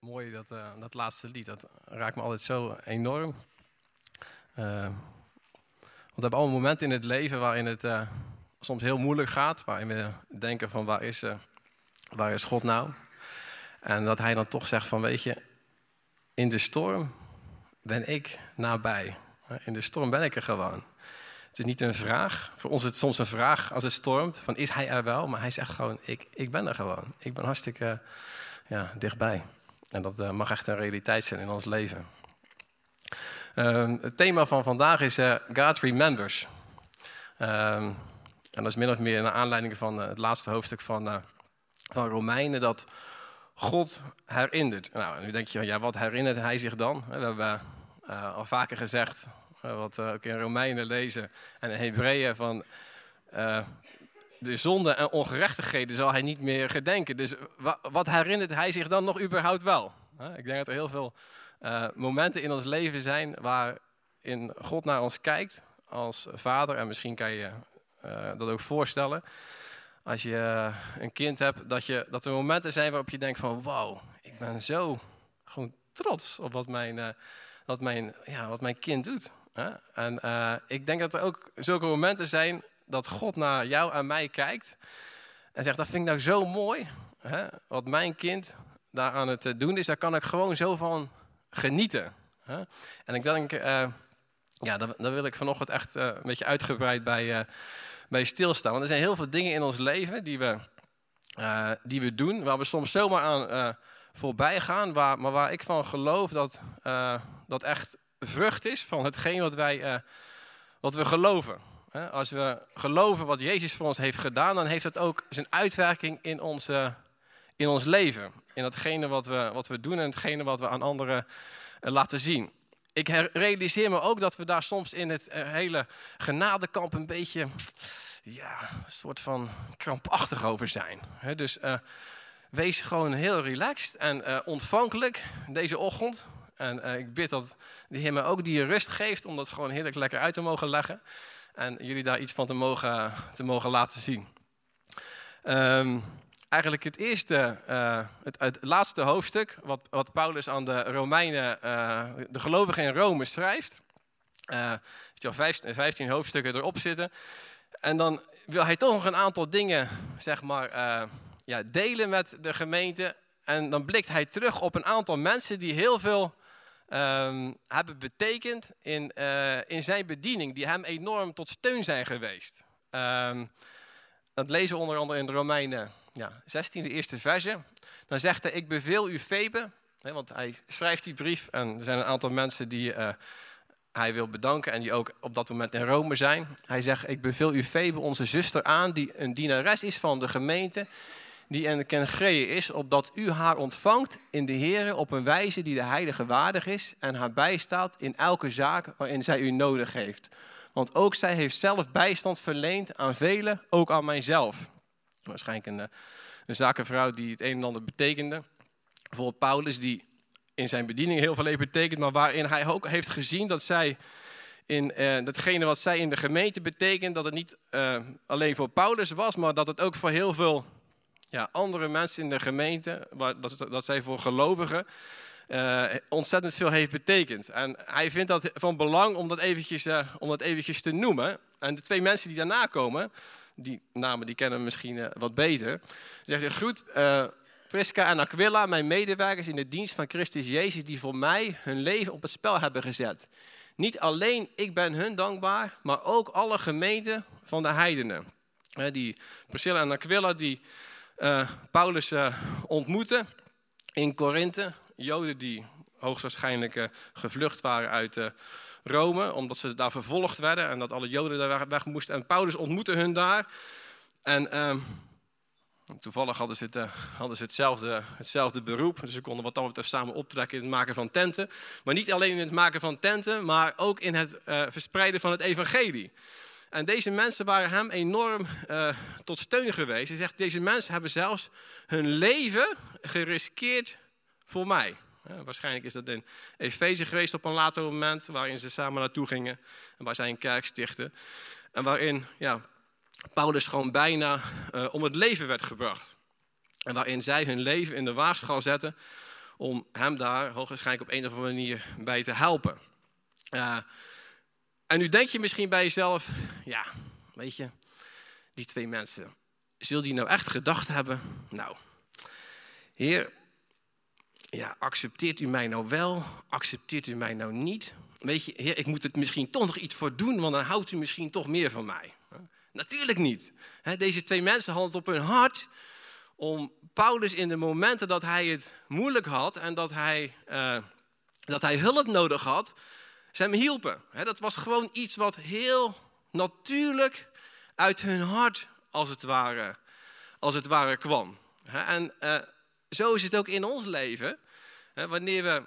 mooi, dat, uh, dat laatste lied. Dat raakt me altijd zo enorm. Uh, want we hebben allemaal momenten in het leven waarin het uh, soms heel moeilijk gaat. Waarin we denken van waar is, waar is God nou? En dat hij dan toch zegt van weet je, in de storm ben ik nabij. In de storm ben ik er gewoon. Het is niet een vraag. Voor ons is het soms een vraag als het stormt. Van is hij er wel? Maar hij zegt gewoon, ik, ik ben er gewoon. Ik ben hartstikke ja, dichtbij. En dat uh, mag echt een realiteit zijn in ons leven. Uh, het thema van vandaag is uh, God Remembers. Ehm, en dat is min of meer naar aanleiding van eh, het laatste hoofdstuk van, van Romeinen, dat God herinnert. Nou, nu denk je, ja, wat herinnert hij zich dan? We hebben al vaker gezegd, wat ook in Romeinen lezen en in Hebreeën, van de zonde en ongerechtigheden zal hij niet meer gedenken. Dus wat herinnert hij zich dan nog überhaupt wel? Ik denk dat er heel veel uh, momenten in ons leven zijn waarin God naar ons kijkt als vader. En misschien kan je uh, dat ook voorstellen. Als je uh, een kind hebt, dat, je, dat er momenten zijn waarop je denkt van... Wauw, ik ben zo gewoon trots op wat mijn, wat mijn, ja, wat mijn kind doet. En ik denk dat er ook zulke momenten zijn dat God naar jou en mij kijkt en zegt, dat vind ik nou zo mooi. Hè? Wat mijn kind daar aan het eh, doen is, daar kan ik gewoon zo van genieten. Hè? En ik denk, uh, ja, daar, wil ik vanochtend echt uh, een beetje uitgebreid bij, bij stilstaan. Want er zijn heel veel dingen in ons leven die we, die we doen, waar we soms zomaar aan voorbij gaan, waar, maar waar ik van geloof dat dat echt vrucht is van hetgeen wat, wij, wat we geloven. Als we geloven wat Jezus voor ons heeft gedaan, dan heeft dat ook zijn uitwerking in, onze, in ons leven. In datgene wat we, wat we doen en hetgene wat we aan anderen eh, laten zien. Ik realiseer me ook dat we daar soms in het eh, hele genadekamp een beetje, ja, een soort van krampachtig over zijn. Dus uh, wees gewoon heel relaxed en uh, ontvankelijk deze ochtend. En ik bid dat de Heer me ook die rust geeft om dat gewoon heerlijk lekker uit te mogen leggen en jullie daar iets van te mogen, te mogen laten zien. Um, eigenlijk het eerste, uh, het, het, laatste hoofdstuk, wat, wat Paulus aan de Romeinen, uh, de gelovigen in Rome schrijft. Uh, heeft al 15, 15, hoofdstukken erop zitten. En dan wil hij toch nog een aantal dingen, zeg maar, ja, delen met de gemeente. En dan blikt hij terug op een aantal mensen die heel veel um, hebben betekend in, uh, in zijn bediening, die hem enorm tot steun zijn geweest. Um, dat lezen we onder andere in de Romeinen ja, 16, de eerste verse. Dan zegt hij, ik beveel u Febe, hè, want hij schrijft die brief en er zijn een aantal mensen die uh, hij wil bedanken en die ook op dat moment in Rome zijn. Hij zegt, ik beveel u Febe, onze zuster, aan, die een dienares is van de gemeente, die in Kengree is, opdat u haar ontvangt in de Heer op een wijze die de heilige waardig is en haar bijstaat in elke zaak waarin zij u nodig heeft. Want ook zij heeft zelf bijstand verleend aan velen, ook aan mijzelf. Waarschijnlijk een, eh, een zakenvrouw die het een en ander betekende. Bijvoorbeeld Paulus, die in zijn bediening heel veel heeft betekend, maar waarin hij ook heeft gezien dat zij in uh, datgene wat zij in de gemeente betekent, dat het niet uh, alleen voor Paulus was, maar dat het ook voor heel veel ja, andere mensen in de gemeente, waar, dat, dat zij voor gelovigen uh, ontzettend veel heeft betekend. En hij vindt dat van belang om dat, eventjes, uh, om dat eventjes te noemen. En de twee mensen die daarna komen, die namen die kennen we misschien uh, wat beter. Zegt hij, groet Prisca en Aquila, mijn medewerkers in de dienst van Christus Jezus, die voor mij hun leven op het spel hebben gezet. Niet alleen ik ben hun dankbaar, maar ook alle gemeenten van de heidenen. Die Priscilla en Aquila, die uh, Paulus uh, ontmoette in Korinthe. Joden die hoogstwaarschijnlijk uh, gevlucht waren uit Rome, omdat ze daar vervolgd werden en dat alle Joden daar weg moesten. En Paulus ontmoette hun daar. En ehm, toevallig hadden ze, het, hadden ze hetzelfde, hetzelfde beroep, dus ze konden wat dan samen optrekken in het maken van tenten. Maar niet alleen in het maken van tenten, maar ook in het verspreiden van het evangelie. En deze mensen waren hem enorm uh, tot steun geweest. Hij zegt, deze mensen hebben zelfs hun leven geriskeerd voor mij. Waarschijnlijk is dat in Efeze geweest op een later moment, waarin ze samen naartoe gingen. En waar zij een kerk stichten. En waarin ja, Paulus gewoon bijna uh, om het leven werd gebracht. En waarin zij hun leven in de waagschaal zetten om hem daar hoogstwaarschijnlijk op een of andere manier bij te helpen. Uh, en nu denk je misschien bij jezelf, ja, weet je, die twee mensen, zullen die nou echt gedacht hebben? Nou, Heer, ja, accepteert u mij nou wel? Accepteert u mij nou niet? Weet je, Heer, ik moet het misschien toch nog iets voor doen, want dan houdt u misschien toch meer van mij. Natuurlijk niet. Deze twee mensen hadden het op hun hart om Paulus in de momenten dat hij het moeilijk had en dat hij, uh, dat hij hulp nodig had, ze hem hielpen. Dat was gewoon iets wat heel natuurlijk uit hun hart, als het ware, als het ware kwam. En uh, zo is het ook in ons leven. Wanneer we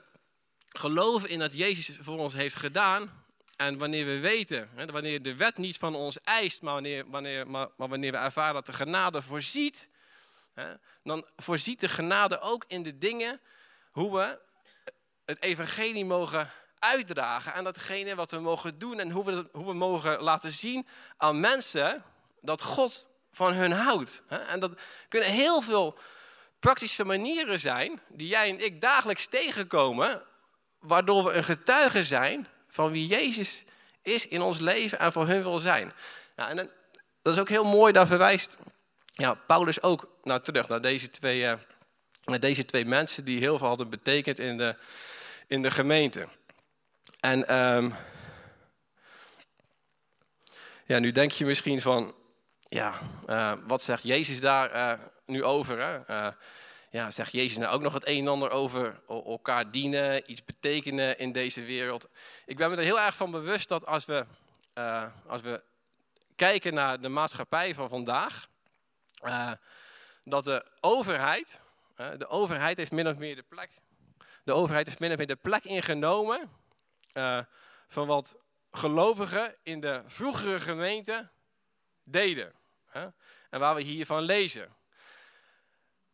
geloven in dat Jezus voor ons heeft gedaan. En wanneer we weten, wanneer de wet niet van ons eist, maar wanneer, wanneer, maar, maar wanneer we ervaren dat de genade voorziet, dan voorziet de genade ook in de dingen hoe we het evangelie mogen uitdragen. En datgene wat we mogen doen en hoe we, hoe we mogen laten zien aan mensen dat God van hun houdt. En dat kunnen heel veel praktische manieren zijn die jij en ik dagelijks tegenkomen, waardoor we een getuige zijn van wie Jezus is in ons leven en voor hun wil zijn. Nou, en dat is ook heel mooi, daar verwijst ja, Paulus ook naar terug, naar deze twee, uh, naar deze twee mensen die heel veel hadden betekend in de, in de gemeente. En um, ja, nu denk je misschien van, ja, uh, wat zegt Jezus daar uh, nu over? Hè? Uh, ja, zegt Jezus nou ook nog het een en ander over elkaar dienen, iets betekenen in deze wereld? Ik ben me er heel erg van bewust dat als we, als we kijken naar de maatschappij van vandaag, dat de overheid, de overheid heeft min of meer de plek, de overheid heeft min of meer de plek ingenomen van wat gelovigen in de vroegere gemeente deden. En waar we hiervan lezen.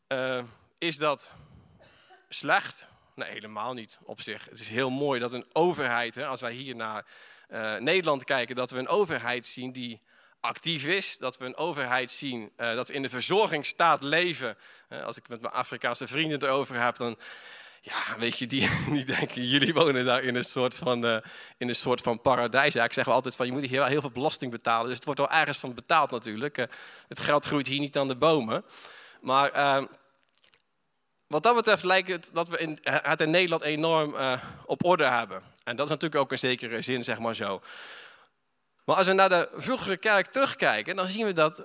Uh, is dat slecht? Nee, helemaal niet op zich. Het is heel mooi dat een overheid, hè, als wij hier naar uh, Nederland kijken, dat we een overheid zien die actief is. Dat we een overheid zien, dat we in de verzorgingsstaat leven. als ik met mijn Afrikaanse vrienden erover heb, dan ja, weet je, die, denken, jullie wonen daar in een soort van, uh, in een soort van paradijs. Ja, ik zeg wel altijd van, je moet hier heel veel belasting betalen. Dus het wordt wel ergens van betaald natuurlijk. Uh, het geld groeit hier niet aan de bomen. Maar uh, wat dat betreft lijkt het dat we in, het in Nederland enorm op orde hebben. En dat is natuurlijk ook in zekere zin, zeg maar zo. Maar als we naar de vroegere kerk terugkijken, dan zien we dat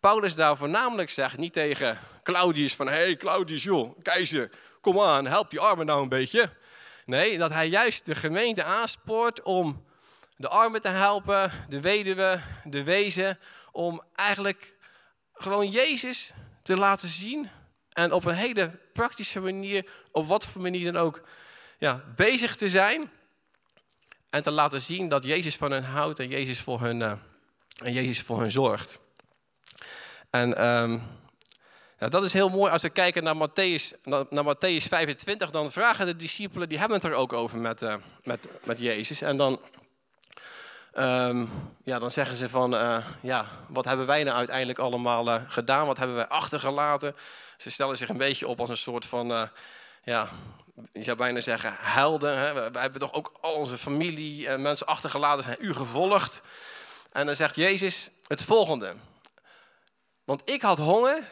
Paulus daar voornamelijk zegt, niet tegen Claudius van, hé hey, Claudius joh, keizer, kom aan, help je armen nou een beetje. Nee, dat hij juist de gemeente aanspoort om de armen te helpen, de weduwe, de wezen, om eigenlijk gewoon Jezus te laten zien en op een hele praktische manier, op wat voor manier dan ook, ja, bezig te zijn en te laten zien dat Jezus van hen houdt en Jezus voor hun, uh, en Jezus voor hun zorgt. En um, dat is heel mooi als we kijken naar Matthäus, naar, Matthäus 25. Dan vragen de discipelen, die hebben het er ook over met, uh, met, met Jezus. En dan, um, ja, dan zeggen ze van, uh, ja, wat hebben wij nou uiteindelijk allemaal uh, gedaan? Wat hebben wij achtergelaten? Ze stellen zich een beetje op als een soort van, ja, je zou bijna zeggen helden. Hè? Wij hebben toch ook al onze familie en mensen achtergelaten, zijn u gevolgd. En dan zegt Jezus het volgende. Want ik had honger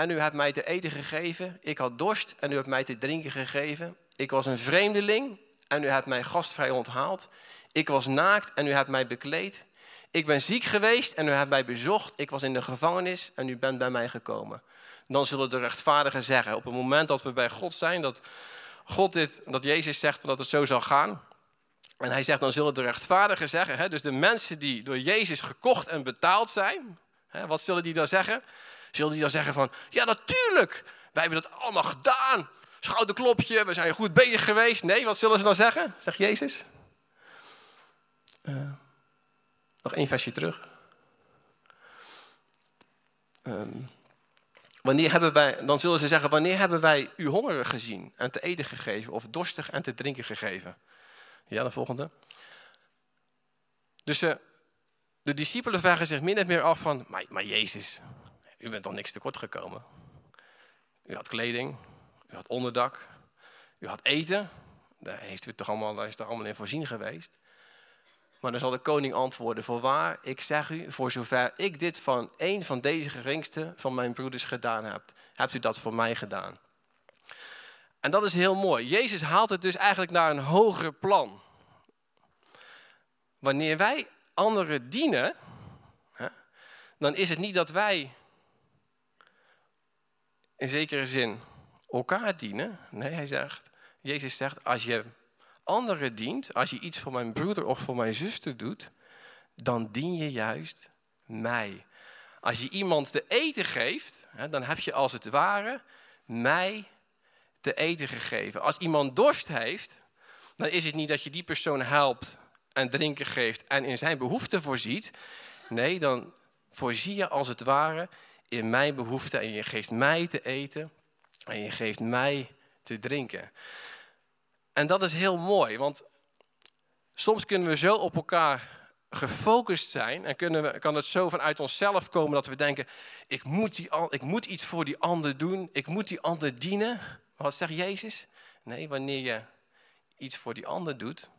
en u hebt mij te eten gegeven. Ik had dorst en u hebt mij te drinken gegeven. Ik was een vreemdeling en u hebt mij gastvrij onthaald. Ik was naakt en u hebt mij bekleed. Ik ben ziek geweest en u hebt mij bezocht. Ik was in de gevangenis en u bent bij mij gekomen. Dan zullen de rechtvaardigen zeggen, op het moment dat we bij God zijn, dat, God dit, dat Jezus zegt dat het zo zal gaan. En hij zegt, dan zullen de rechtvaardigen zeggen, hè, dus de mensen die door Jezus gekocht en betaald zijn, hè, wat zullen die dan zeggen? Zullen die dan zeggen van, ja natuurlijk, wij hebben dat allemaal gedaan. Schouderklopje, we zijn goed bezig geweest. Nee, wat zullen ze dan zeggen? Zegt Jezus. Uh, nog één versje terug. Um, wanneer hebben wij, dan zullen ze zeggen, wanneer hebben wij u hongerig gezien en te eten gegeven of dorstig en te drinken gegeven? Ja, de volgende. Dus uh, de discipelen vragen zich min of meer af van, maar, maar Jezus, u bent toch niks tekort gekomen. U had kleding, u had onderdak, u had eten. Daar, heeft u toch allemaal, daar is toch allemaal in voorzien geweest. Maar dan zal de koning antwoorden, voorwaar, ik zeg u, voor zover ik dit van een van deze geringste van mijn broeders gedaan heb, hebt u dat voor mij gedaan. En dat is heel mooi. Jezus haalt het dus eigenlijk naar een hoger plan. Wanneer wij anderen dienen, dan is het niet dat wij in zekere zin elkaar dienen. Nee, hij zegt, Jezus zegt, als je anderen dient, als je iets voor mijn broeder of voor mijn zuster doet, dan dien je juist mij. Als je iemand te eten geeft, dan heb je als het ware mij te eten gegeven. Als iemand dorst heeft, dan is het niet dat je die persoon helpt en drinken geeft en in zijn behoeften voorziet. Nee, dan voorzie je als het ware in mijn behoeften en je geeft mij te eten en je geeft mij te drinken. En dat is heel mooi, want soms kunnen we zo op elkaar gefocust zijn en kunnen we, kan het zo vanuit onszelf komen dat we denken, ik moet, die, ik moet iets voor die ander doen, ik moet die ander dienen. Wat zegt Jezus? Nee, wanneer je iets voor die ander doet,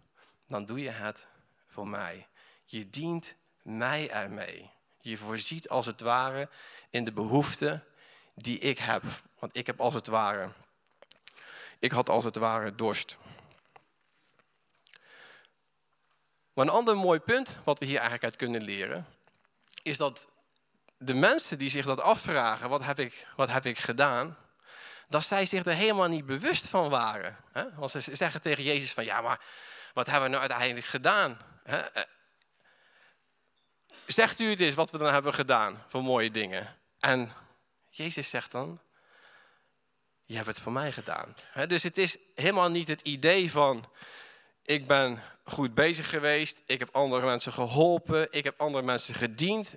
dan doe je het voor mij. Je dient mij ermee. Je voorziet als het ware in de behoeften die ik heb. Want ik heb als het ware, ik had als het ware dorst. Maar een ander mooi punt wat we hier eigenlijk uit kunnen leren, is dat de mensen die zich dat afvragen, wat heb ik, wat heb ik gedaan, dat zij zich er helemaal niet bewust van waren. Want ze zeggen tegen Jezus van, ja, maar wat hebben we nou uiteindelijk gedaan? Zegt u het eens wat we dan hebben gedaan voor mooie dingen? En Jezus zegt dan, je hebt het voor mij gedaan. Dus het is helemaal niet het idee van, ik ben goed bezig geweest, ik heb andere mensen geholpen, ik heb andere mensen gediend.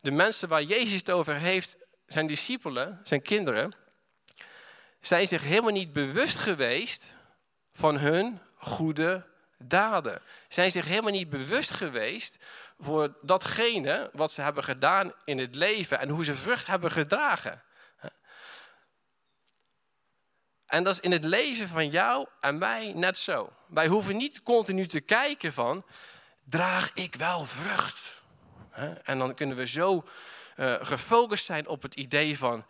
De mensen waar Jezus het over heeft, zijn discipelen, zijn kinderen, zijn zich helemaal niet bewust geweest van hun goede daden. Zijn zich helemaal niet bewust geweest voor datgene wat ze hebben gedaan in het leven en hoe ze vrucht hebben gedragen. En dat is in het leven van jou en mij net zo. Wij hoeven niet continu te kijken van, draag ik wel vrucht? En dan kunnen we zo uh, gefocust zijn op het idee van,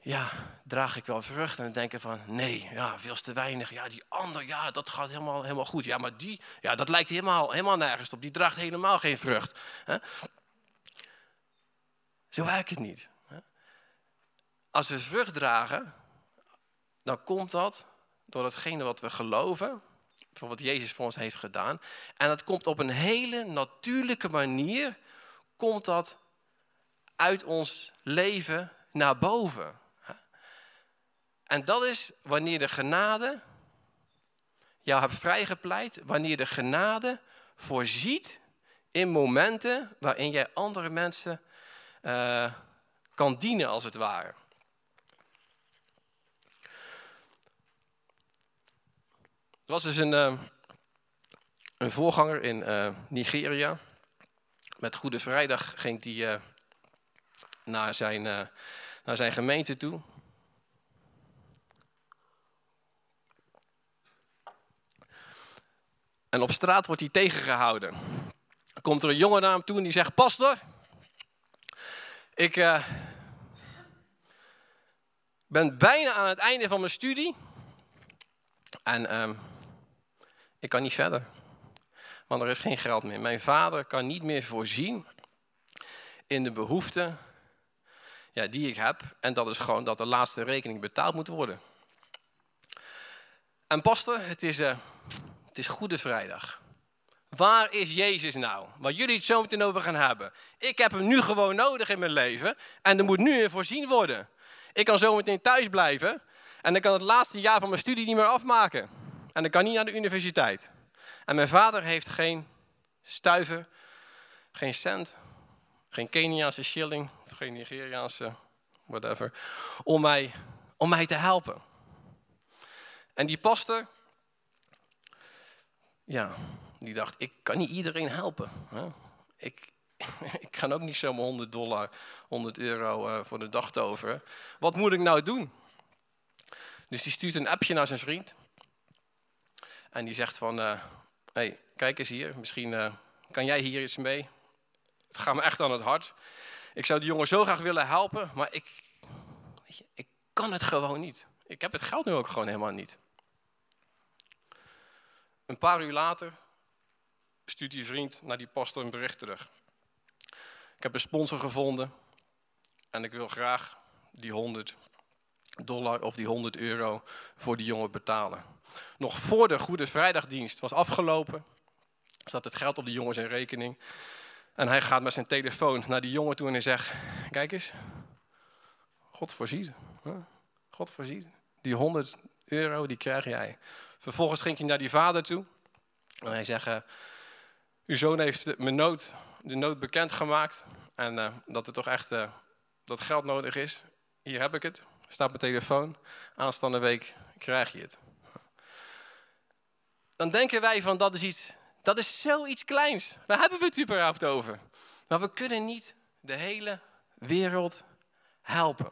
ja, draag ik wel vrucht? En denken van, nee, ja, veel te weinig. Ja, die ander, ja, dat gaat helemaal, helemaal goed. Ja, maar die, ja, dat lijkt helemaal, helemaal nergens op. Die draagt helemaal geen vrucht. Zo werkt het niet. Als we vrucht dragen, dan komt dat door datgene wat we geloven, voor wat Jezus voor ons heeft gedaan. En dat komt op een hele natuurlijke manier, komt dat uit ons leven naar boven. En dat is wanneer de genade jou hebt vrijgepleit, wanneer de genade voorziet in momenten waarin jij andere mensen uh, kan dienen als het ware. Er was dus een, uh, een voorganger in uh, Nigeria. Met Goede Vrijdag ging hij naar, naar zijn gemeente toe. En op straat wordt hij tegengehouden. Dan komt er een jongen naar toe en die zegt: Pastor, ik uh, ben bijna aan het einde van mijn studie. En uh, ik kan niet verder. Want er is geen geld meer. Mijn vader kan niet meer voorzien in de behoeften ja, die ik heb. En dat is gewoon dat de laatste rekening betaald moet worden. En pastor, het is, uh, het is Goede Vrijdag. Waar is Jezus nou? Waar jullie het zo meteen over gaan hebben. Ik heb hem nu gewoon nodig in mijn leven. En er moet nu in voorzien worden. Ik kan zo meteen thuis blijven. En ik kan het laatste jaar van mijn studie niet meer afmaken. En ik kan niet naar de universiteit. En mijn vader heeft geen stuiver, geen cent, geen Keniaanse shilling, of geen Nigeriaanse whatever, om mij, om mij te helpen. En die pastor, ja, die dacht, ik kan niet iedereen helpen. Ik, ik kan ook niet zomaar 100 dollar, 100 euro uh, voor de dag toveren. Wat moet ik nou doen? Dus die stuurt een appje naar zijn vriend. En die zegt van, hé, hey, kijk eens hier, misschien kan jij hier iets mee? Het gaat me echt aan het hart. Ik zou die jongen zo graag willen helpen, maar ik, ik kan het gewoon niet. Ik heb het geld nu ook gewoon helemaal niet. Een paar uur later stuurt die vriend naar die pastor een bericht terug. Ik heb een sponsor gevonden en ik wil graag die 100 dollar of die 100 euro voor die jongen betalen. Nog voor de Goede Vrijdagdienst was afgelopen, staat het geld op de jongen zijn rekening. En hij gaat met zijn telefoon naar die jongen toe en hij zegt, kijk eens, God voorziet. God voorziet. Die 100 euro, die krijg jij. Vervolgens ging hij naar die vader toe. En hij zegt, uh, uw zoon heeft mijn nood, de nood bekendgemaakt. En uh, dat er toch echt uh, dat geld nodig is. Hier heb ik het. Staat mijn telefoon. Aanstaande week krijg je het. Dan denken wij van dat is iets, dat is zoiets kleins. Waar hebben we het überhaupt over? Maar we kunnen niet de hele wereld helpen.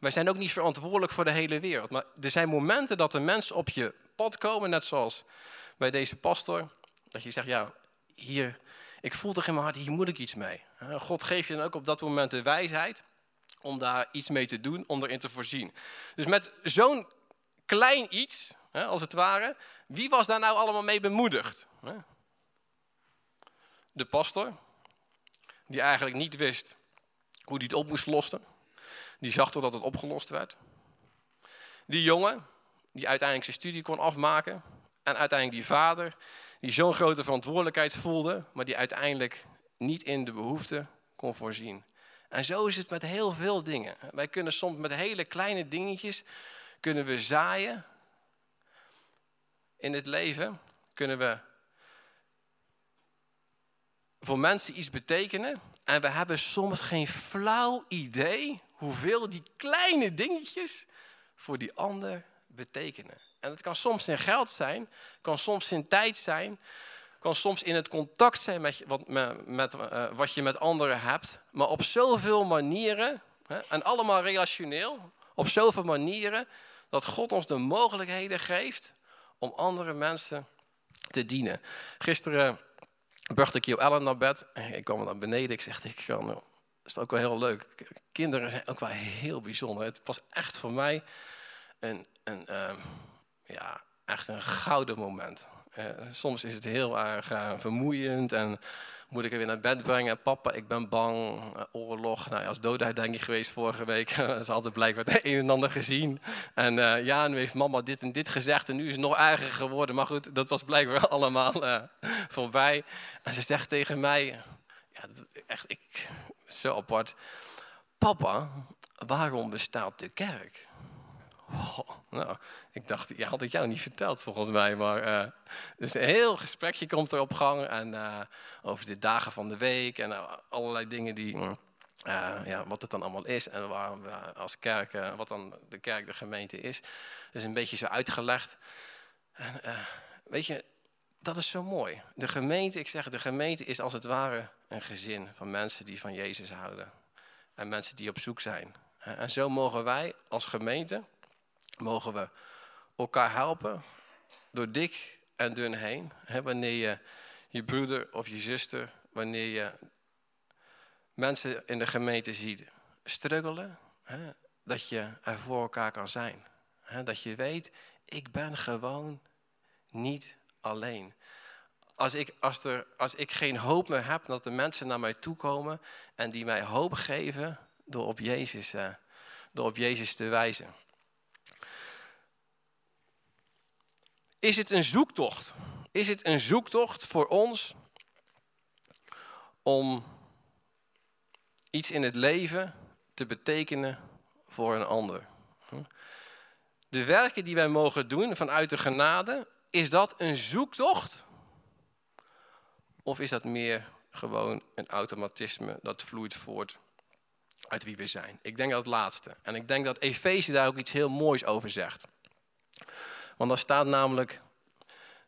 Wij zijn ook niet verantwoordelijk voor de hele wereld. Maar er zijn momenten dat er mensen op je pad komen, net zoals bij deze pastor. Dat je zegt, ja, hier, ik voel toch in mijn hart, hier moet ik iets mee. God geeft je dan ook op dat moment de wijsheid om daar iets mee te doen, om erin te voorzien. Dus met zo'n klein iets, als het ware, wie was daar nou allemaal mee bemoedigd? De pastor, die eigenlijk niet wist hoe hij het op moest lossen. Die zag totdat het opgelost werd. Die jongen, die uiteindelijk zijn studie kon afmaken. En uiteindelijk die vader, die zo'n grote verantwoordelijkheid voelde, maar die uiteindelijk niet in de behoefte kon voorzien. En zo is het met heel veel dingen. Wij kunnen soms met hele kleine dingetjes, kunnen we zaaien in het leven. Kunnen we voor mensen iets betekenen. En we hebben soms geen flauw idee hoeveel die kleine dingetjes voor die ander betekenen. En het kan soms in geld zijn, kan soms in tijd zijn, kan soms in het contact zijn met, wat, met, uh, wat je met anderen hebt, maar op zoveel manieren, hè, en allemaal relationeel, op zoveel manieren, dat God ons de mogelijkheden geeft om andere mensen te dienen. Gisteren bracht ik Jo Ellen naar bed. Ik kwam naar beneden. Ik zeg, ik kan is ook wel heel leuk. Kinderen zijn ook wel heel bijzonder. Het was echt voor mij een, een uh, ja, echt een gouden moment. Uh, soms is het heel erg uh, vermoeiend en moet ik er weer naar bed brengen. Papa, ik ben bang. Uh, oorlog. Nou, als doodherdenking geweest vorige week. Ze hadden blijkbaar het een en ander gezien. En ja, nu heeft mama dit en dit gezegd en nu is het nog erger geworden. Maar goed, dat was blijkbaar allemaal voorbij. En ze zegt tegen mij, ja, echt, ik, zo apart. Papa, waarom bestaat de kerk? Oh, nou, ik dacht, je had het jou niet verteld volgens mij. Maar, uh, dus een heel gesprekje komt er op gang. En, uh, over de dagen van de week en uh, allerlei dingen die... ja, wat het dan allemaal is en waarom we als kerk, wat dan de kerk, de gemeente is. Dus een beetje zo uitgelegd. En, weet je, dat is zo mooi. De gemeente, ik zeg, de gemeente is als het ware een gezin van mensen die van Jezus houden. En mensen die op zoek zijn. En zo mogen wij als gemeente, mogen we elkaar helpen door dik en dun heen. Wanneer je je broeder of je zuster, wanneer je mensen in de gemeente ziet struggelen, dat je er voor elkaar kan zijn. Dat je weet, ik ben gewoon niet alleen. Als ik, als, er, als ik geen hoop meer heb, dat de mensen naar mij toe komen en die mij hoop geven door op Jezus, uh, door op Jezus te wijzen. Is het een zoektocht? Is het een zoektocht voor ons om iets in het leven te betekenen voor een ander? De werken die wij mogen doen vanuit de genade is dat een zoektocht? Of is dat meer gewoon een automatisme dat vloeit voort uit wie we zijn? Ik denk dat het laatste. En ik denk dat Efeze daar ook iets heel moois over zegt. Want daar staat namelijk,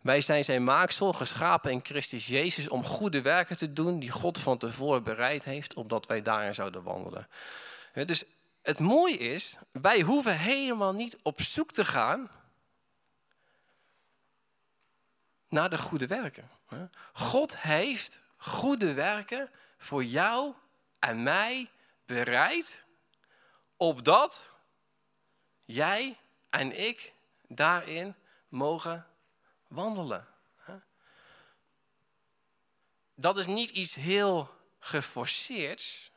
wij zijn zijn maaksel, geschapen in Christus Jezus om goede werken te doen die God van tevoren bereid heeft, opdat wij daarin zouden wandelen. Dus het mooie is, wij hoeven helemaal niet op zoek te gaan naar de goede werken. God heeft goede werken voor jou en mij bereid, opdat jij en ik daarin mogen wandelen. Dat is niet iets heel geforceerds.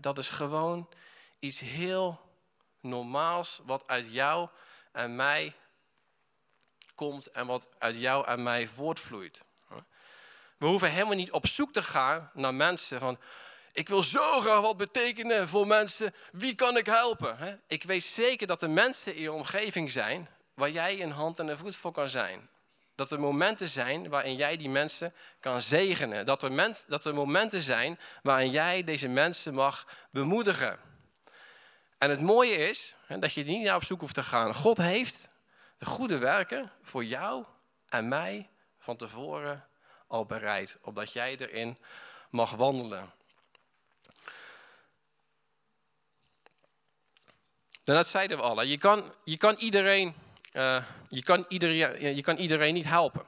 Dat is gewoon iets heel normaals wat uit jou en mij komt en wat uit jou en mij voortvloeit. We hoeven helemaal niet op zoek te gaan naar mensen van, ik wil zo graag wat betekenen voor mensen, wie kan ik helpen? Ik weet zeker dat er mensen in je omgeving zijn waar jij een hand en een voet voor kan zijn. Dat er momenten zijn waarin jij die mensen kan zegenen. Dat er, dat er momenten zijn waarin jij deze mensen mag bemoedigen. En het mooie is dat je niet naar op zoek hoeft te gaan. God heeft de goede werken voor jou en mij van tevoren al bereid. Opdat jij erin mag wandelen. Daarnet zeiden we al, je kan, je kan, iedereen, uh, je, kan iedereen, je kan iedereen niet helpen.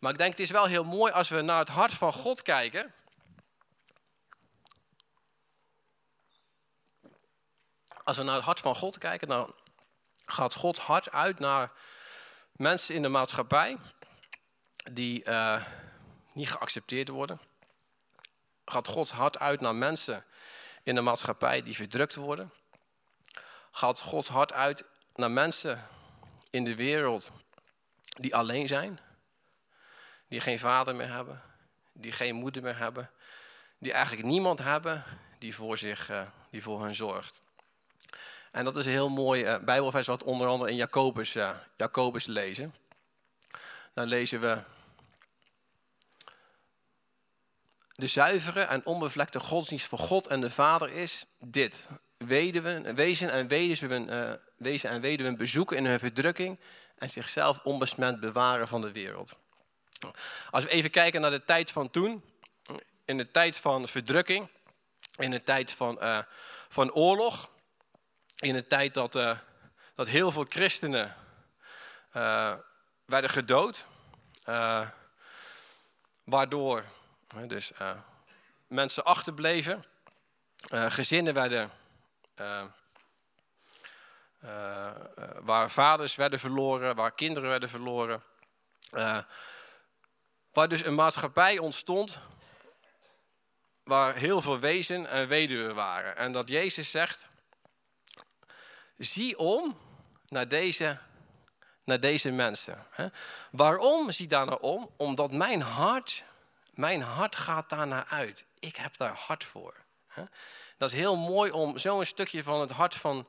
Maar ik denk het is wel heel mooi als we naar het hart van God kijken. Als we naar het hart van God kijken, dan gaat God hart uit naar mensen in de maatschappij die uh, niet geaccepteerd worden. Gaat Gods hart uit naar mensen in de maatschappij die verdrukt worden. Gaat Gods hart uit naar mensen in de wereld die alleen zijn. Die geen vader meer hebben. Die geen moeder meer hebben. Die eigenlijk niemand hebben die voor, zich, uh, die voor hen zorgt. En dat is een heel mooi uh, bijbelvers wat onder andere in Jacobus, uh, Jacobus lezen. Dan lezen we... De zuivere en onbevlekte godsdienst voor God en de Vader is dit. Weduwen, wezen en weduwen, uh, wezen en weduwen bezoeken in hun verdrukking en zichzelf onbesmet bewaren van de wereld. Als we even kijken naar de tijd van toen, in de tijd van verdrukking, in de tijd van, van oorlog, in een tijd dat, uh, dat heel veel christenen uh, werden gedood. Uh, waardoor dus, mensen achterbleven. gezinnen werden... waar vaders werden verloren, waar kinderen werden verloren. waar dus een maatschappij ontstond waar heel veel wezen en weduwen waren. En dat Jezus zegt, zie om naar deze, naar deze mensen. Waarom zie daar naar om? Omdat mijn hart, mijn hart gaat daar naar uit. Ik heb daar hart voor. Dat is heel mooi om zo'n stukje van het hart van,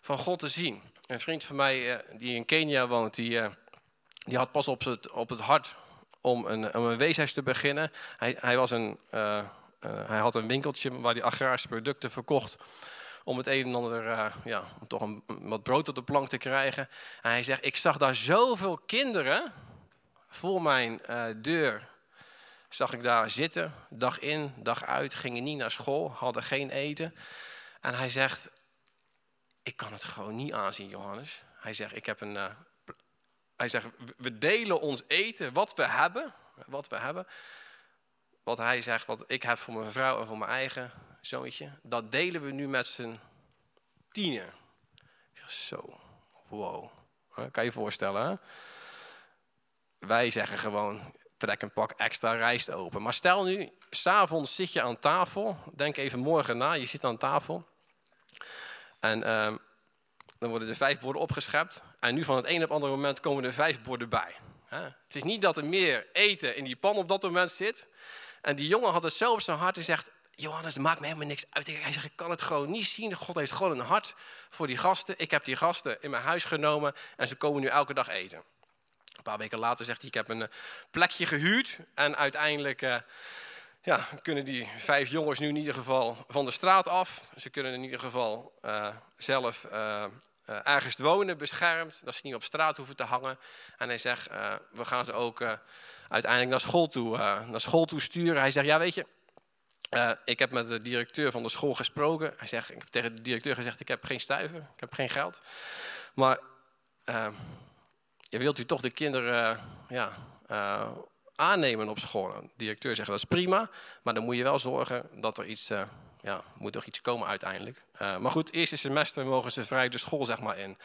van God te zien. Een vriend van mij eh, die in Kenia woont, die, eh, die had pas op het, op het hart om een, een weeshuis te beginnen. Hij, hij, was een, uh, hij had een winkeltje waar hij agrarische producten verkocht om het een en ander, uh, ja, om toch een, wat brood op de plank te krijgen. En hij zegt, ik zag daar zoveel kinderen voor mijn uh, deur. Zag ik daar zitten, dag in, dag uit, gingen niet naar school, hadden geen eten. En hij zegt, ik kan het gewoon niet aanzien, Johannes. Hij zegt, ik heb een, uh, hij zegt, we delen ons eten, wat we hebben, wat we hebben. Wat hij zegt, wat ik heb voor mijn vrouw en voor mijn eigen zoontje, dat delen we nu met z'n tienen. Ik zeg, zo, wow. Kan je je voorstellen? Wij zeggen gewoon, trek een pak extra rijst open. Maar stel nu, s'avonds zit je aan tafel. Denk even morgen na, je zit aan tafel. En uh, dan worden er vijf borden opgeschept. En nu van het een op het andere moment komen er vijf borden bij. Het is niet dat er meer eten in die pan op dat moment zit. En die jongen had het zo op zijn hart en zegt... Johannes, dat maakt me helemaal niks uit. Hij zegt, ik kan het gewoon niet zien. God heeft gewoon een hart voor die gasten. Ik heb die gasten in mijn huis genomen en ze komen nu elke dag eten. Een paar weken later zegt hij, ik heb een eh, plekje gehuurd. En uiteindelijk uh, ja, kunnen die vijf jongens nu in ieder geval van de straat af. Ze kunnen in ieder geval uh, zelf ergens wonen, beschermd. Dat ze niet op straat hoeven te hangen. En hij zegt, we gaan ze ook uiteindelijk naar school toe, naar school toe sturen. Hij zegt, ja weet je Uh, ik heb met de directeur van de school gesproken. Hij zegt, ik heb tegen de directeur gezegd, ik heb geen stuiver, ik heb geen geld. Maar uh, je wilt u toch de kinderen ja, uh, aannemen op school? De directeur zegt, dat is prima, maar dan moet je wel zorgen dat er iets, ja, moet er iets komen uiteindelijk. Maar goed, eerste semester mogen ze vrij de school zeg maar in.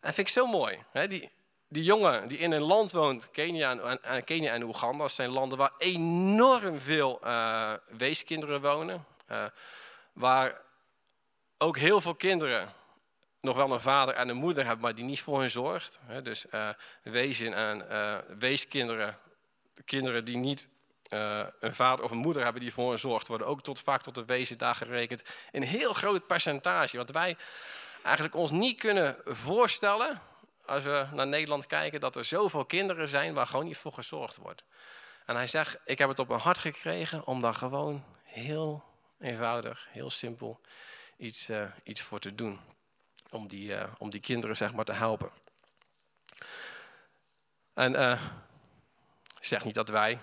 En vind ik zo mooi. Hè? Die, die jongen die in een land woont, Kenia en, Kenia en Oeganda, zijn landen waar enorm veel uh, weeskinderen wonen. Uh, waar ook heel veel kinderen nog wel een vader en een moeder hebben, maar die niet voor hen zorgt. Dus uh, wezen en weeskinderen, kinderen die niet een vader of een moeder hebben die voor hen zorgt, worden ook tot, vaak tot de wezen daar gerekend. Een heel groot percentage, wat wij eigenlijk ons niet kunnen voorstellen als we naar Nederland kijken, dat er zoveel kinderen zijn waar gewoon niet voor gezorgd wordt. En hij zegt, ik heb het op mijn hart gekregen om daar gewoon heel eenvoudig, heel simpel iets, uh, iets voor te doen. Om die, uh, om die kinderen zeg maar te helpen. En zeg niet dat wij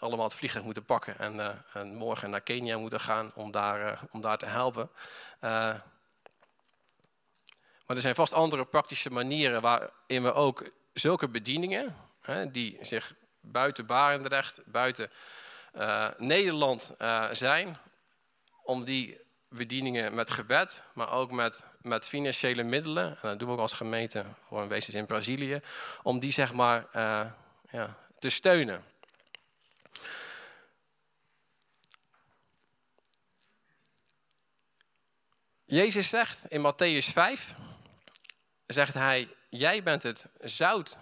allemaal het vliegtuig moeten pakken en, en, morgen naar Kenia moeten gaan om daar, om daar te helpen. Maar er zijn vast andere praktische manieren waarin we ook zulke bedieningen, hè, die zich buiten Barendrecht, buiten uh, Nederland uh, zijn, om die bedieningen met gebed, maar ook met, met financiële middelen, en dat doen we ook als gemeente voor een wezen in Brazilië, om die zeg maar uh, ja, te steunen. Jezus zegt in Matthäus 5, zegt hij, jij bent het zout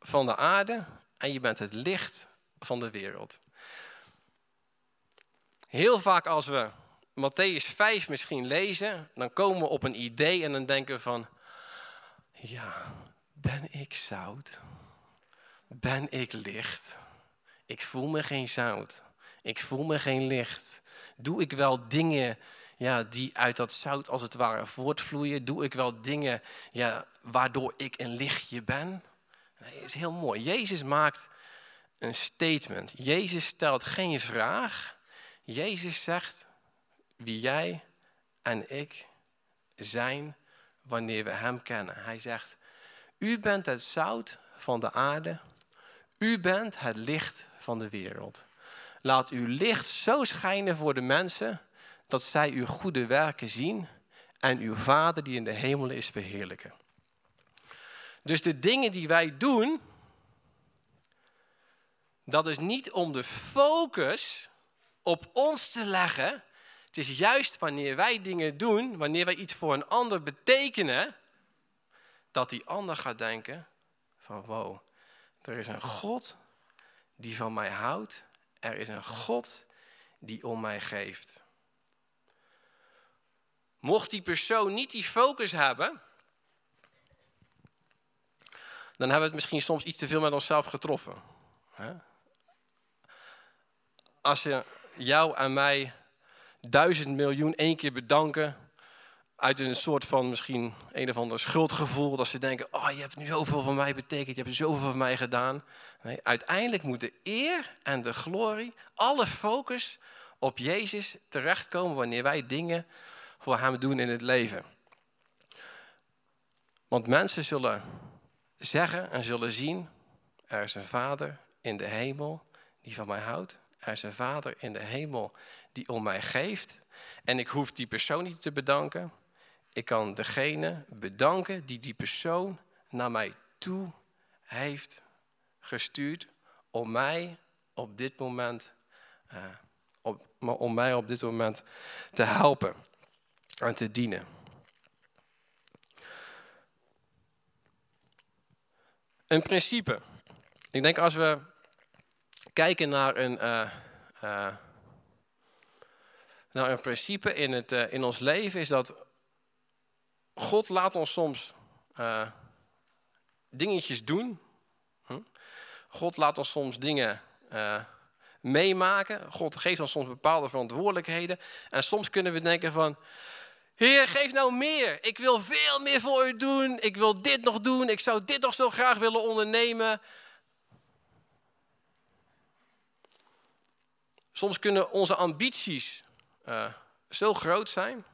van de aarde en je bent het licht van de wereld. Heel vaak als we Matthäus 5 misschien lezen, dan komen we op een idee en dan denken we van, ja, ben ik zout? Ben ik licht? Ik voel me geen zout. Ik voel me geen licht. Doe ik wel dingen ja, die uit dat zout als het ware voortvloeien? Doe ik wel dingen ja, waardoor ik een lichtje ben? Dat is heel mooi. Jezus maakt een statement. Jezus stelt geen vraag. Jezus zegt wie jij en ik zijn wanneer we Hem kennen. Hij zegt, u bent het zout van de aarde. U bent het licht van de wereld. Laat uw licht zo schijnen voor de mensen dat zij uw goede werken zien en uw Vader die in de hemel is verheerlijken. Dus de dingen die wij doen, dat is niet om de focus op ons te leggen. Het is juist wanneer wij dingen doen, wanneer wij iets voor een ander betekenen, dat die ander gaat denken van wow, er is een God die van mij houdt. Er is een God die om mij geeft. Mocht die persoon niet die focus hebben, dan hebben we het misschien soms iets te veel met onszelf getroffen. Als je jou en mij duizend miljoen één keer bedanken, uit een soort van misschien een of ander schuldgevoel, dat ze denken, oh je hebt nu zoveel van mij betekend, je hebt zoveel van mij gedaan. Nee, uiteindelijk moet de eer en de glorie, alle focus op Jezus terechtkomen wanneer wij dingen voor hem doen in het leven. Want mensen zullen zeggen en zullen zien, er is een vader in de hemel die van mij houdt. Er is een vader in de hemel die om mij geeft. En ik hoef die persoon niet te bedanken. Ik kan degene bedanken die die persoon naar mij toe heeft gestuurd om mij op dit moment, op, om mij op dit moment te helpen aan te dienen. Een principe. Ik denk als we kijken naar een, uh, een principe in, het, in ons leven, is dat God laat ons soms dingetjes doen. Hm? God laat ons soms dingen meemaken. God geeft ons soms bepaalde verantwoordelijkheden. En soms kunnen we denken van, Heer, geef nou meer. Ik wil veel meer voor u doen. Ik wil dit nog doen. Ik zou dit nog zo graag willen ondernemen. Soms kunnen onze ambities uh, zo groot zijn,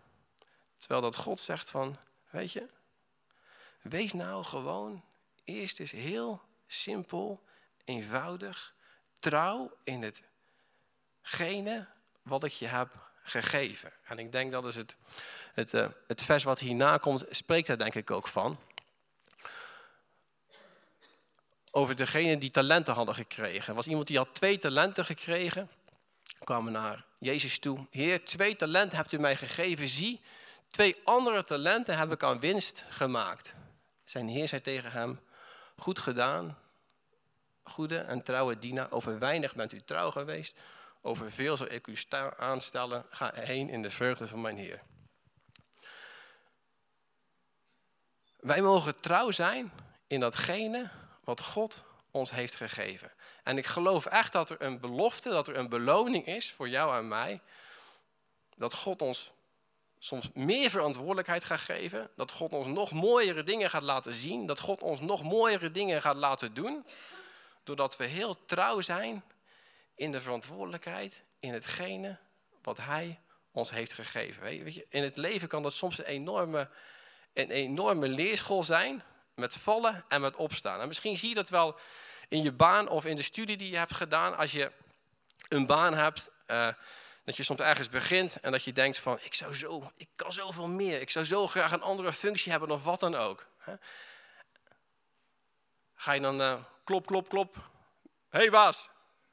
terwijl dat God zegt van, weet je, wees nou gewoon eerst eens heel simpel, eenvoudig, trouw in hetgene wat ik je heb gegeven. En ik denk dat is het, het, uh, het vers wat hierna komt, spreekt daar denk ik ook van. Over degene die talenten hadden gekregen. Er was iemand die had twee talenten gekregen. Kwamen naar Jezus toe. Heer, twee talenten hebt u mij gegeven. Zie, twee andere talenten heb ik aan winst gemaakt. Zijn heer zei tegen hem, goed gedaan, goede en trouwe dienaar. Over weinig bent u trouw geweest. Over veel zal ik u aanstellen. Ga heen in de vreugde van mijn Heer. Wij mogen trouw zijn in datgene wat God ons heeft gegeven. En ik geloof echt dat er een belofte, dat er een beloning is voor jou en mij. Dat God ons soms meer verantwoordelijkheid gaat geven. Dat God ons nog mooiere dingen gaat laten zien. Dat God ons nog mooiere dingen gaat laten doen. Doordat we heel trouw zijn in de verantwoordelijkheid, in hetgene wat Hij ons heeft gegeven. Weet je, in het leven kan dat soms een enorme, een enorme leerschool zijn, met vallen en met opstaan. En misschien zie je dat wel in je baan of in de studie die je hebt gedaan, als je een baan hebt, uh, dat je soms ergens begint en dat je denkt van, ik zou zo, ik kan zoveel meer, ik zou zo graag een andere functie hebben of wat dan ook. Ga je dan uh, klop, klop, klop. Hé hey baas,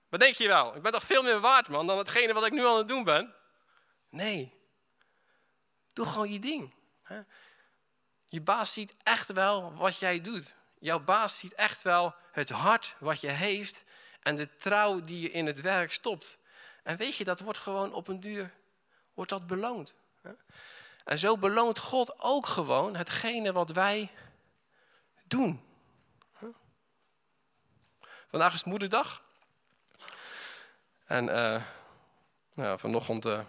wat denk je wel? Ik ben toch veel meer waard, man, dan hetgene wat ik nu aan het doen ben? Nee. Doe gewoon je ding. Je baas ziet echt wel wat jij doet. Jouw baas ziet echt wel het hart wat je heeft en de trouw die je in het werk stopt. En weet je, dat wordt gewoon op een duur wordt dat beloond. En zo beloont God ook gewoon hetgene wat wij doen. Vandaag is moederdag. En uh, nou, vanochtend uh,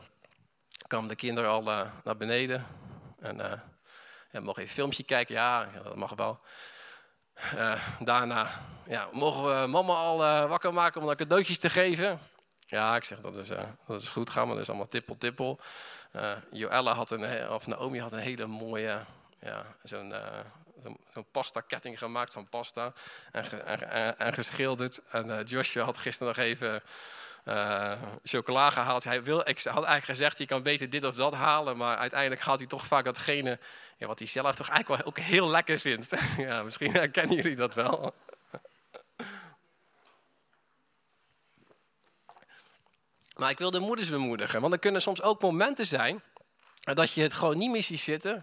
kwamen de kinderen al uh, naar beneden. En ja, mogen even een filmpje kijken. Ja, dat mag wel. daarna ja, mogen we mama al wakker maken om dan cadeautjes te geven. Ja, ik zeg dat is, dat is goed. Gaan we dus allemaal tippel tippel. Joelle had een, of Naomi had een hele mooie, ja, zo'n zo'n pasta-ketting gemaakt van pasta en, en, en geschilderd. En Joshua had gisteren nog even uh, chocola gehaald. Hij wil, ik had eigenlijk gezegd, je kan beter dit of dat halen. Maar uiteindelijk haalt hij toch vaak datgene ja, wat hij zelf toch eigenlijk wel ook heel lekker vindt. ja, misschien herkennen jullie dat wel. Maar ik wil de moeders bemoedigen. Want er kunnen soms ook momenten zijn dat je het gewoon niet meer ziet zitten.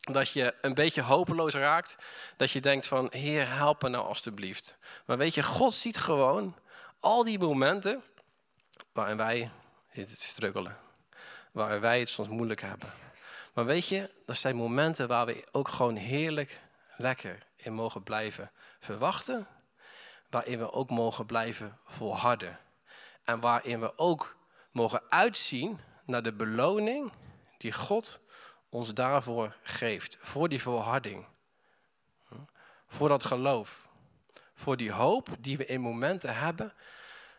Dat je een beetje hopeloos raakt. Dat je denkt van, Heer, help me nou alstublieft. Maar weet je, God ziet gewoon al die momenten waarin wij zitten te struggelen. Waarin wij het soms moeilijk hebben. Maar weet je, dat zijn momenten waar we ook gewoon heerlijk lekker in mogen blijven verwachten. Waarin we ook mogen blijven volharden. En waarin we ook mogen uitzien naar de beloning die God ons daarvoor geeft. Voor die volharding. Voor dat geloof. Voor die hoop die we in momenten hebben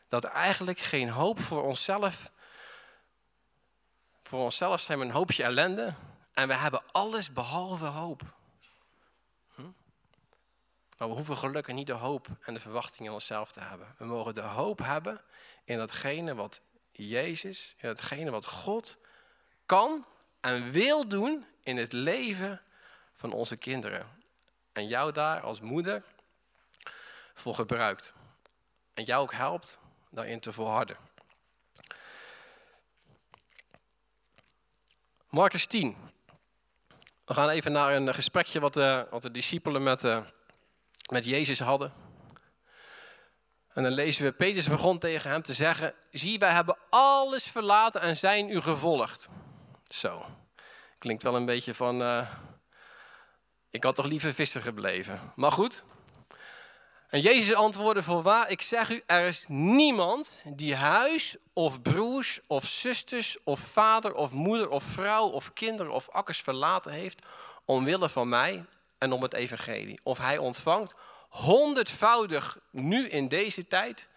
dat eigenlijk geen hoop voor onszelf. Voor onszelf zijn we een hoopje ellende en we hebben alles behalve hoop. Maar we hoeven gelukkig niet de hoop en de verwachting in onszelf te hebben. We mogen de hoop hebben in datgene wat Jezus, in datgene wat God kan en wil doen in het leven van onze kinderen. En jou daar als moeder voor gebruikt. En jou ook helpt daarin te volharden. Marcus 10. We gaan even naar een gesprekje wat de, wat de discipelen met, uh, met Jezus hadden. En dan lezen we, Petrus begon tegen hem te zeggen, zie wij hebben alles verlaten en zijn u gevolgd. Zo, klinkt wel een beetje van, uh, ik had toch liever visser gebleven. Maar goed, en Jezus antwoordde voorwaar, ik zeg u, er is niemand die huis of broers of zusters of vader of moeder of vrouw of kinderen of akkers verlaten heeft omwille van mij en om het evangelie. Of hij ontvangt honderdvoudig nu in deze tijd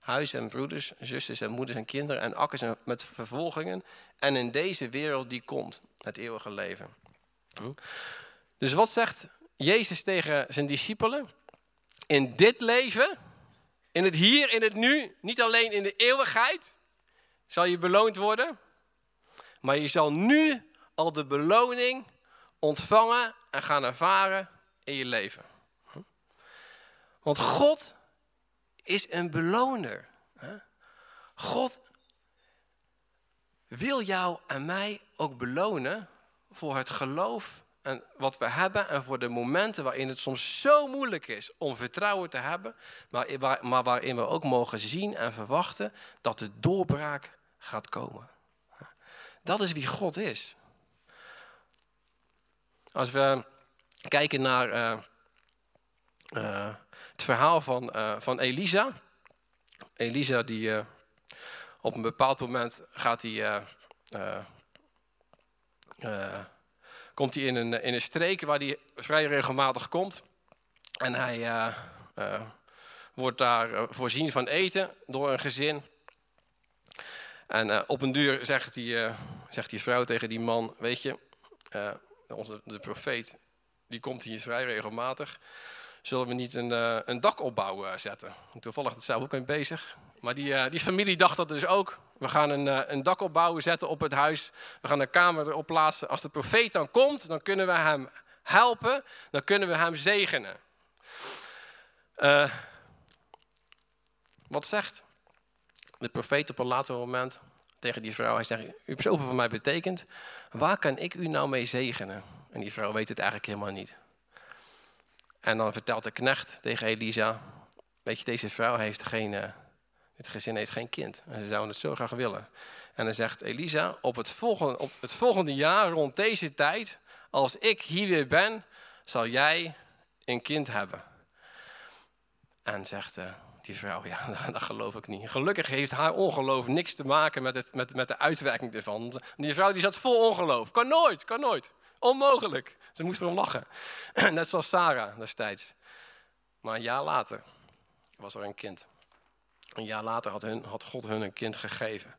huis en broeders, zusters en moeders en kinderen en akkers met vervolgingen. En in deze wereld die komt, het eeuwige leven. Dus wat zegt Jezus tegen zijn discipelen? In dit leven, in het hier, in het nu, niet alleen in de eeuwigheid, zal je beloond worden. Maar je zal nu al de beloning ontvangen en gaan ervaren in je leven. Want God is een beloner. God wil jou en mij ook belonen voor het geloof en wat we hebben en voor de momenten waarin het soms zo moeilijk is om vertrouwen te hebben, maar, waarin we ook mogen zien en verwachten dat de doorbraak gaat komen. Dat is wie God is. Als we kijken naar uh, uh, het verhaal van, uh, van Elisa. Elisa die op een bepaald moment gaat hij, komt hij in een, in een streek waar hij vrij regelmatig komt. En hij wordt daar voorzien van eten door een gezin. En op een duur zegt die, zegt die vrouw tegen die man, weet je, onze, de profeet, die komt hier vrij regelmatig zullen we niet een, uh, een dakopbouw uh, zetten. Toevallig dat zelf ook mee bezig. Maar die, uh, die familie dacht dat dus ook. We gaan een, een dakopbouw zetten op het huis. We gaan een kamer erop plaatsen. Als de profeet dan komt, dan kunnen we hem helpen. Dan kunnen we hem zegenen. wat zegt de profeet op een later moment tegen die vrouw? Hij zegt, u hebt zoveel voor mij betekend. Waar kan ik u nou mee zegenen? En die vrouw weet het eigenlijk helemaal niet. En dan vertelt de knecht tegen Elisa, weet je, deze vrouw heeft geen, uh, dit gezin heeft geen kind. En ze zouden het zo graag willen. En dan zegt Elisa, op het, volgende, op het volgende jaar, rond deze tijd, als ik hier weer ben, zal jij een kind hebben. En zegt uh, die vrouw, ja, dat geloof ik niet. Gelukkig heeft haar ongeloof niks te maken met, het, met, met de uitwerking ervan. Die vrouw die zat vol ongeloof. Kan nooit, kan nooit. Onmogelijk. Ze moest erom lachen. Net zoals Sarah destijds. Maar een jaar later was er een kind. Een jaar later had, hun, had God hun een kind gegeven.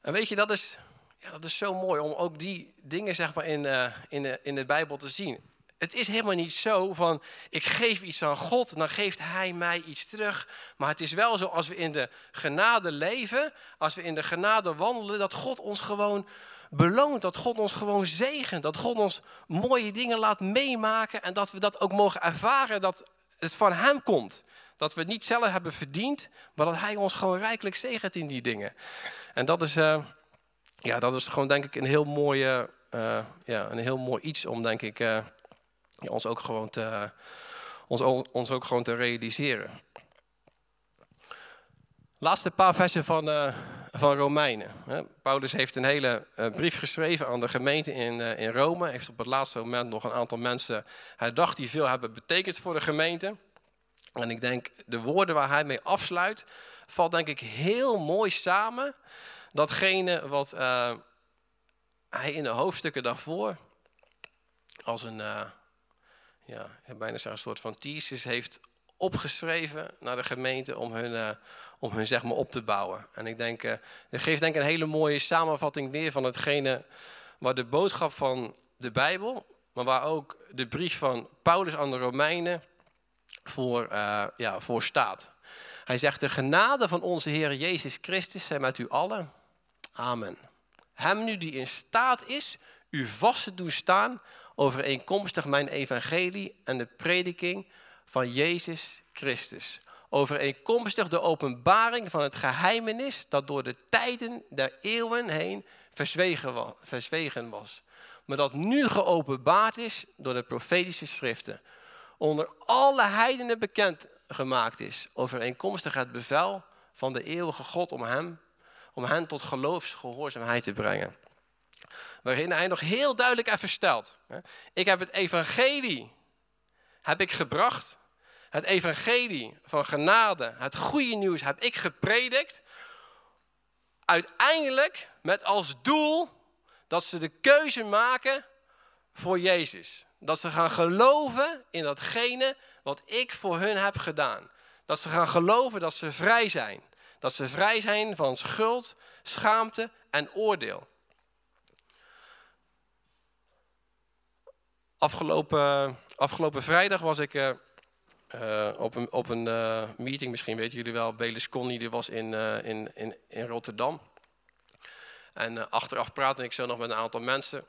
En weet je, dat is, ja, dat is zo mooi om ook die dingen zeg maar, in, uh, in, de, in de Bijbel te zien. Het is helemaal niet zo van, ik geef iets aan God, dan geeft Hij mij iets terug. Maar het is wel zo, als we in de genade leven, als we in de genade wandelen, dat God ons gewoon beloont. Dat God ons gewoon zegent. Dat God ons mooie dingen laat meemaken. En dat we dat ook mogen ervaren dat het van Hem komt. Dat we het niet zelf hebben verdiend, maar dat Hij ons gewoon rijkelijk zegent in die dingen. En dat is, uh, ja, dat is gewoon denk ik een heel, mooie, uh, ja, een heel mooi iets om denk ik uh, ons, ook gewoon te, ons, ons ook gewoon te realiseren. Laatste paar versen van, uh, van Romeinen. Paulus heeft een hele uh, brief geschreven aan de gemeente in, uh, in Rome. Heeft op het laatste moment nog een aantal mensen herdacht die veel hebben betekend voor de gemeente. En ik denk, de woorden waar hij mee afsluit, valt denk ik heel mooi samen. Datgene wat hij in de hoofdstukken daarvoor als een, ja, bijna een soort van thesis heeft opgeschreven naar de gemeente om hun, uh, om hun zeg maar, op te bouwen. En ik denk, uh, dat geeft denk ik een hele mooie samenvatting weer van hetgene waar de boodschap van de Bijbel, maar waar ook de brief van Paulus aan de Romeinen voor, uh, ja, voor staat. Hij zegt, de genade van onze Heer Jezus Christus zijn met u allen. Amen. Hem nu die in staat is u vast te doen staan overeenkomstig mijn evangelie en de prediking van Jezus Christus. Overeenkomstig de openbaring van het geheimenis dat door de tijden der eeuwen heen verzwegen was. Maar dat nu geopenbaard is door de profetische schriften. Onder alle heidenen bekend gemaakt is. Overeenkomstig het bevel van de eeuwige God om hem, om hen tot geloofsgehoorzaamheid te brengen. Waarin hij nog heel duidelijk even stelt. Ik heb het evangelie heb ik gebracht het evangelie van genade, het goede nieuws heb ik gepredikt. Uiteindelijk met als doel dat ze de keuze maken voor Jezus. Dat ze gaan geloven in datgene wat ik voor hun heb gedaan. Dat ze gaan geloven dat ze vrij zijn. Dat ze vrij zijn van schuld, schaamte en oordeel. Afgelopen, afgelopen vrijdag was ik uh, op een, op een uh, meeting, misschien weten jullie wel, Belis Connie, die was in, in, in, in Rotterdam. En achteraf praatte ik zo nog met een aantal mensen.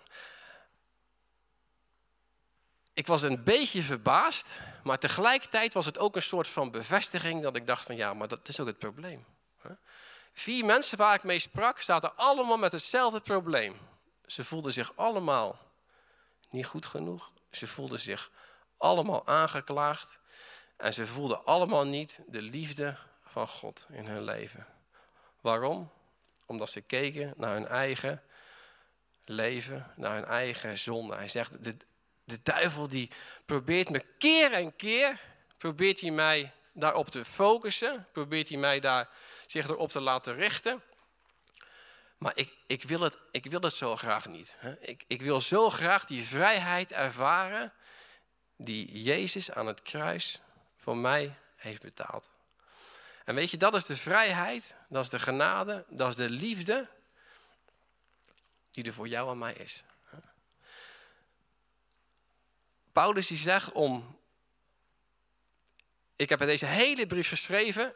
Ik was een beetje verbaasd, maar tegelijkertijd was het ook een soort van bevestiging dat ik dacht van ja, maar dat is ook het probleem. Vier mensen waar ik mee sprak zaten allemaal met hetzelfde probleem. Ze voelden zich allemaal niet goed genoeg. Ze voelden zich allemaal aangeklaagd. En ze voelden allemaal niet de liefde van God in hun leven. Waarom? Omdat ze keken naar hun eigen leven, naar hun eigen zonde. Hij zegt, de, de duivel die probeert me keer en keer, probeert hij mij daarop te focussen, probeert hij mij daar zich erop te laten richten. Maar ik, ik, wil, het, ik wil het zo graag niet. Ik, ik wil zo graag die vrijheid ervaren die Jezus aan het kruis voor mij heeft betaald. En weet je, dat is de vrijheid, dat is de genade, dat is de liefde die er voor jou en mij is. Paulus die zegt om, ik heb deze hele brief geschreven,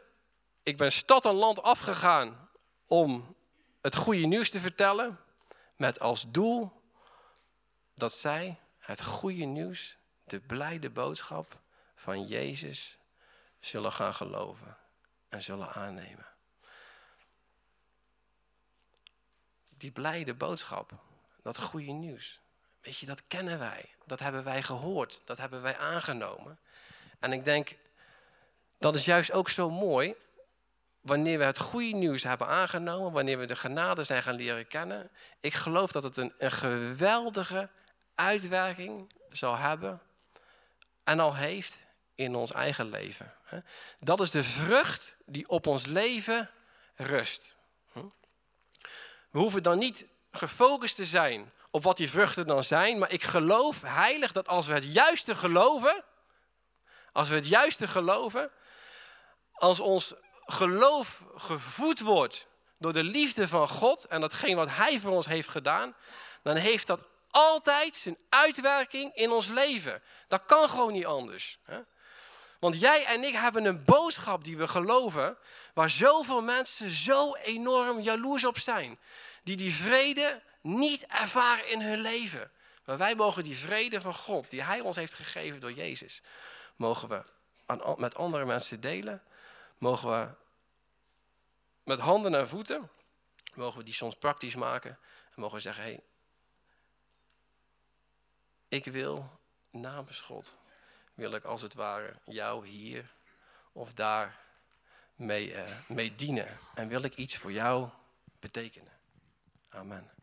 ik ben stad en land afgegaan om het goede nieuws te vertellen, met als doel dat zij het goede nieuws, de blijde boodschap van Jezus zullen gaan geloven en zullen aannemen. Die blijde boodschap, dat goede nieuws, weet je, dat kennen wij, dat hebben wij gehoord, dat hebben wij aangenomen. En ik denk, dat is juist ook zo mooi, wanneer we het goede nieuws hebben aangenomen, wanneer we de genade zijn gaan leren kennen, ik geloof dat het een, geweldige uitwerking zal hebben en al heeft in ons eigen leven. Dat is de vrucht die op ons leven rust. We hoeven dan niet gefocust te zijn op wat die vruchten dan zijn, maar ik geloof heilig dat als we het juiste geloven, als we het juiste geloven, als ons geloof gevoed wordt door de liefde van God en datgene wat Hij voor ons heeft gedaan, dan heeft dat altijd zijn uitwerking in ons leven. Dat kan gewoon niet anders. Hè? Want jij en ik hebben een boodschap die we geloven, waar zoveel mensen zo enorm jaloers op zijn. Die die vrede niet ervaren in hun leven. Maar wij mogen die vrede van God, die Hij ons heeft gegeven door Jezus, mogen we met andere mensen delen mogen we met handen en voeten, mogen we die soms praktisch maken. En mogen we zeggen, hey, ik wil namens God, wil ik als het ware jou hier of daar mee, uh, mee dienen. En wil ik iets voor jou betekenen. Amen.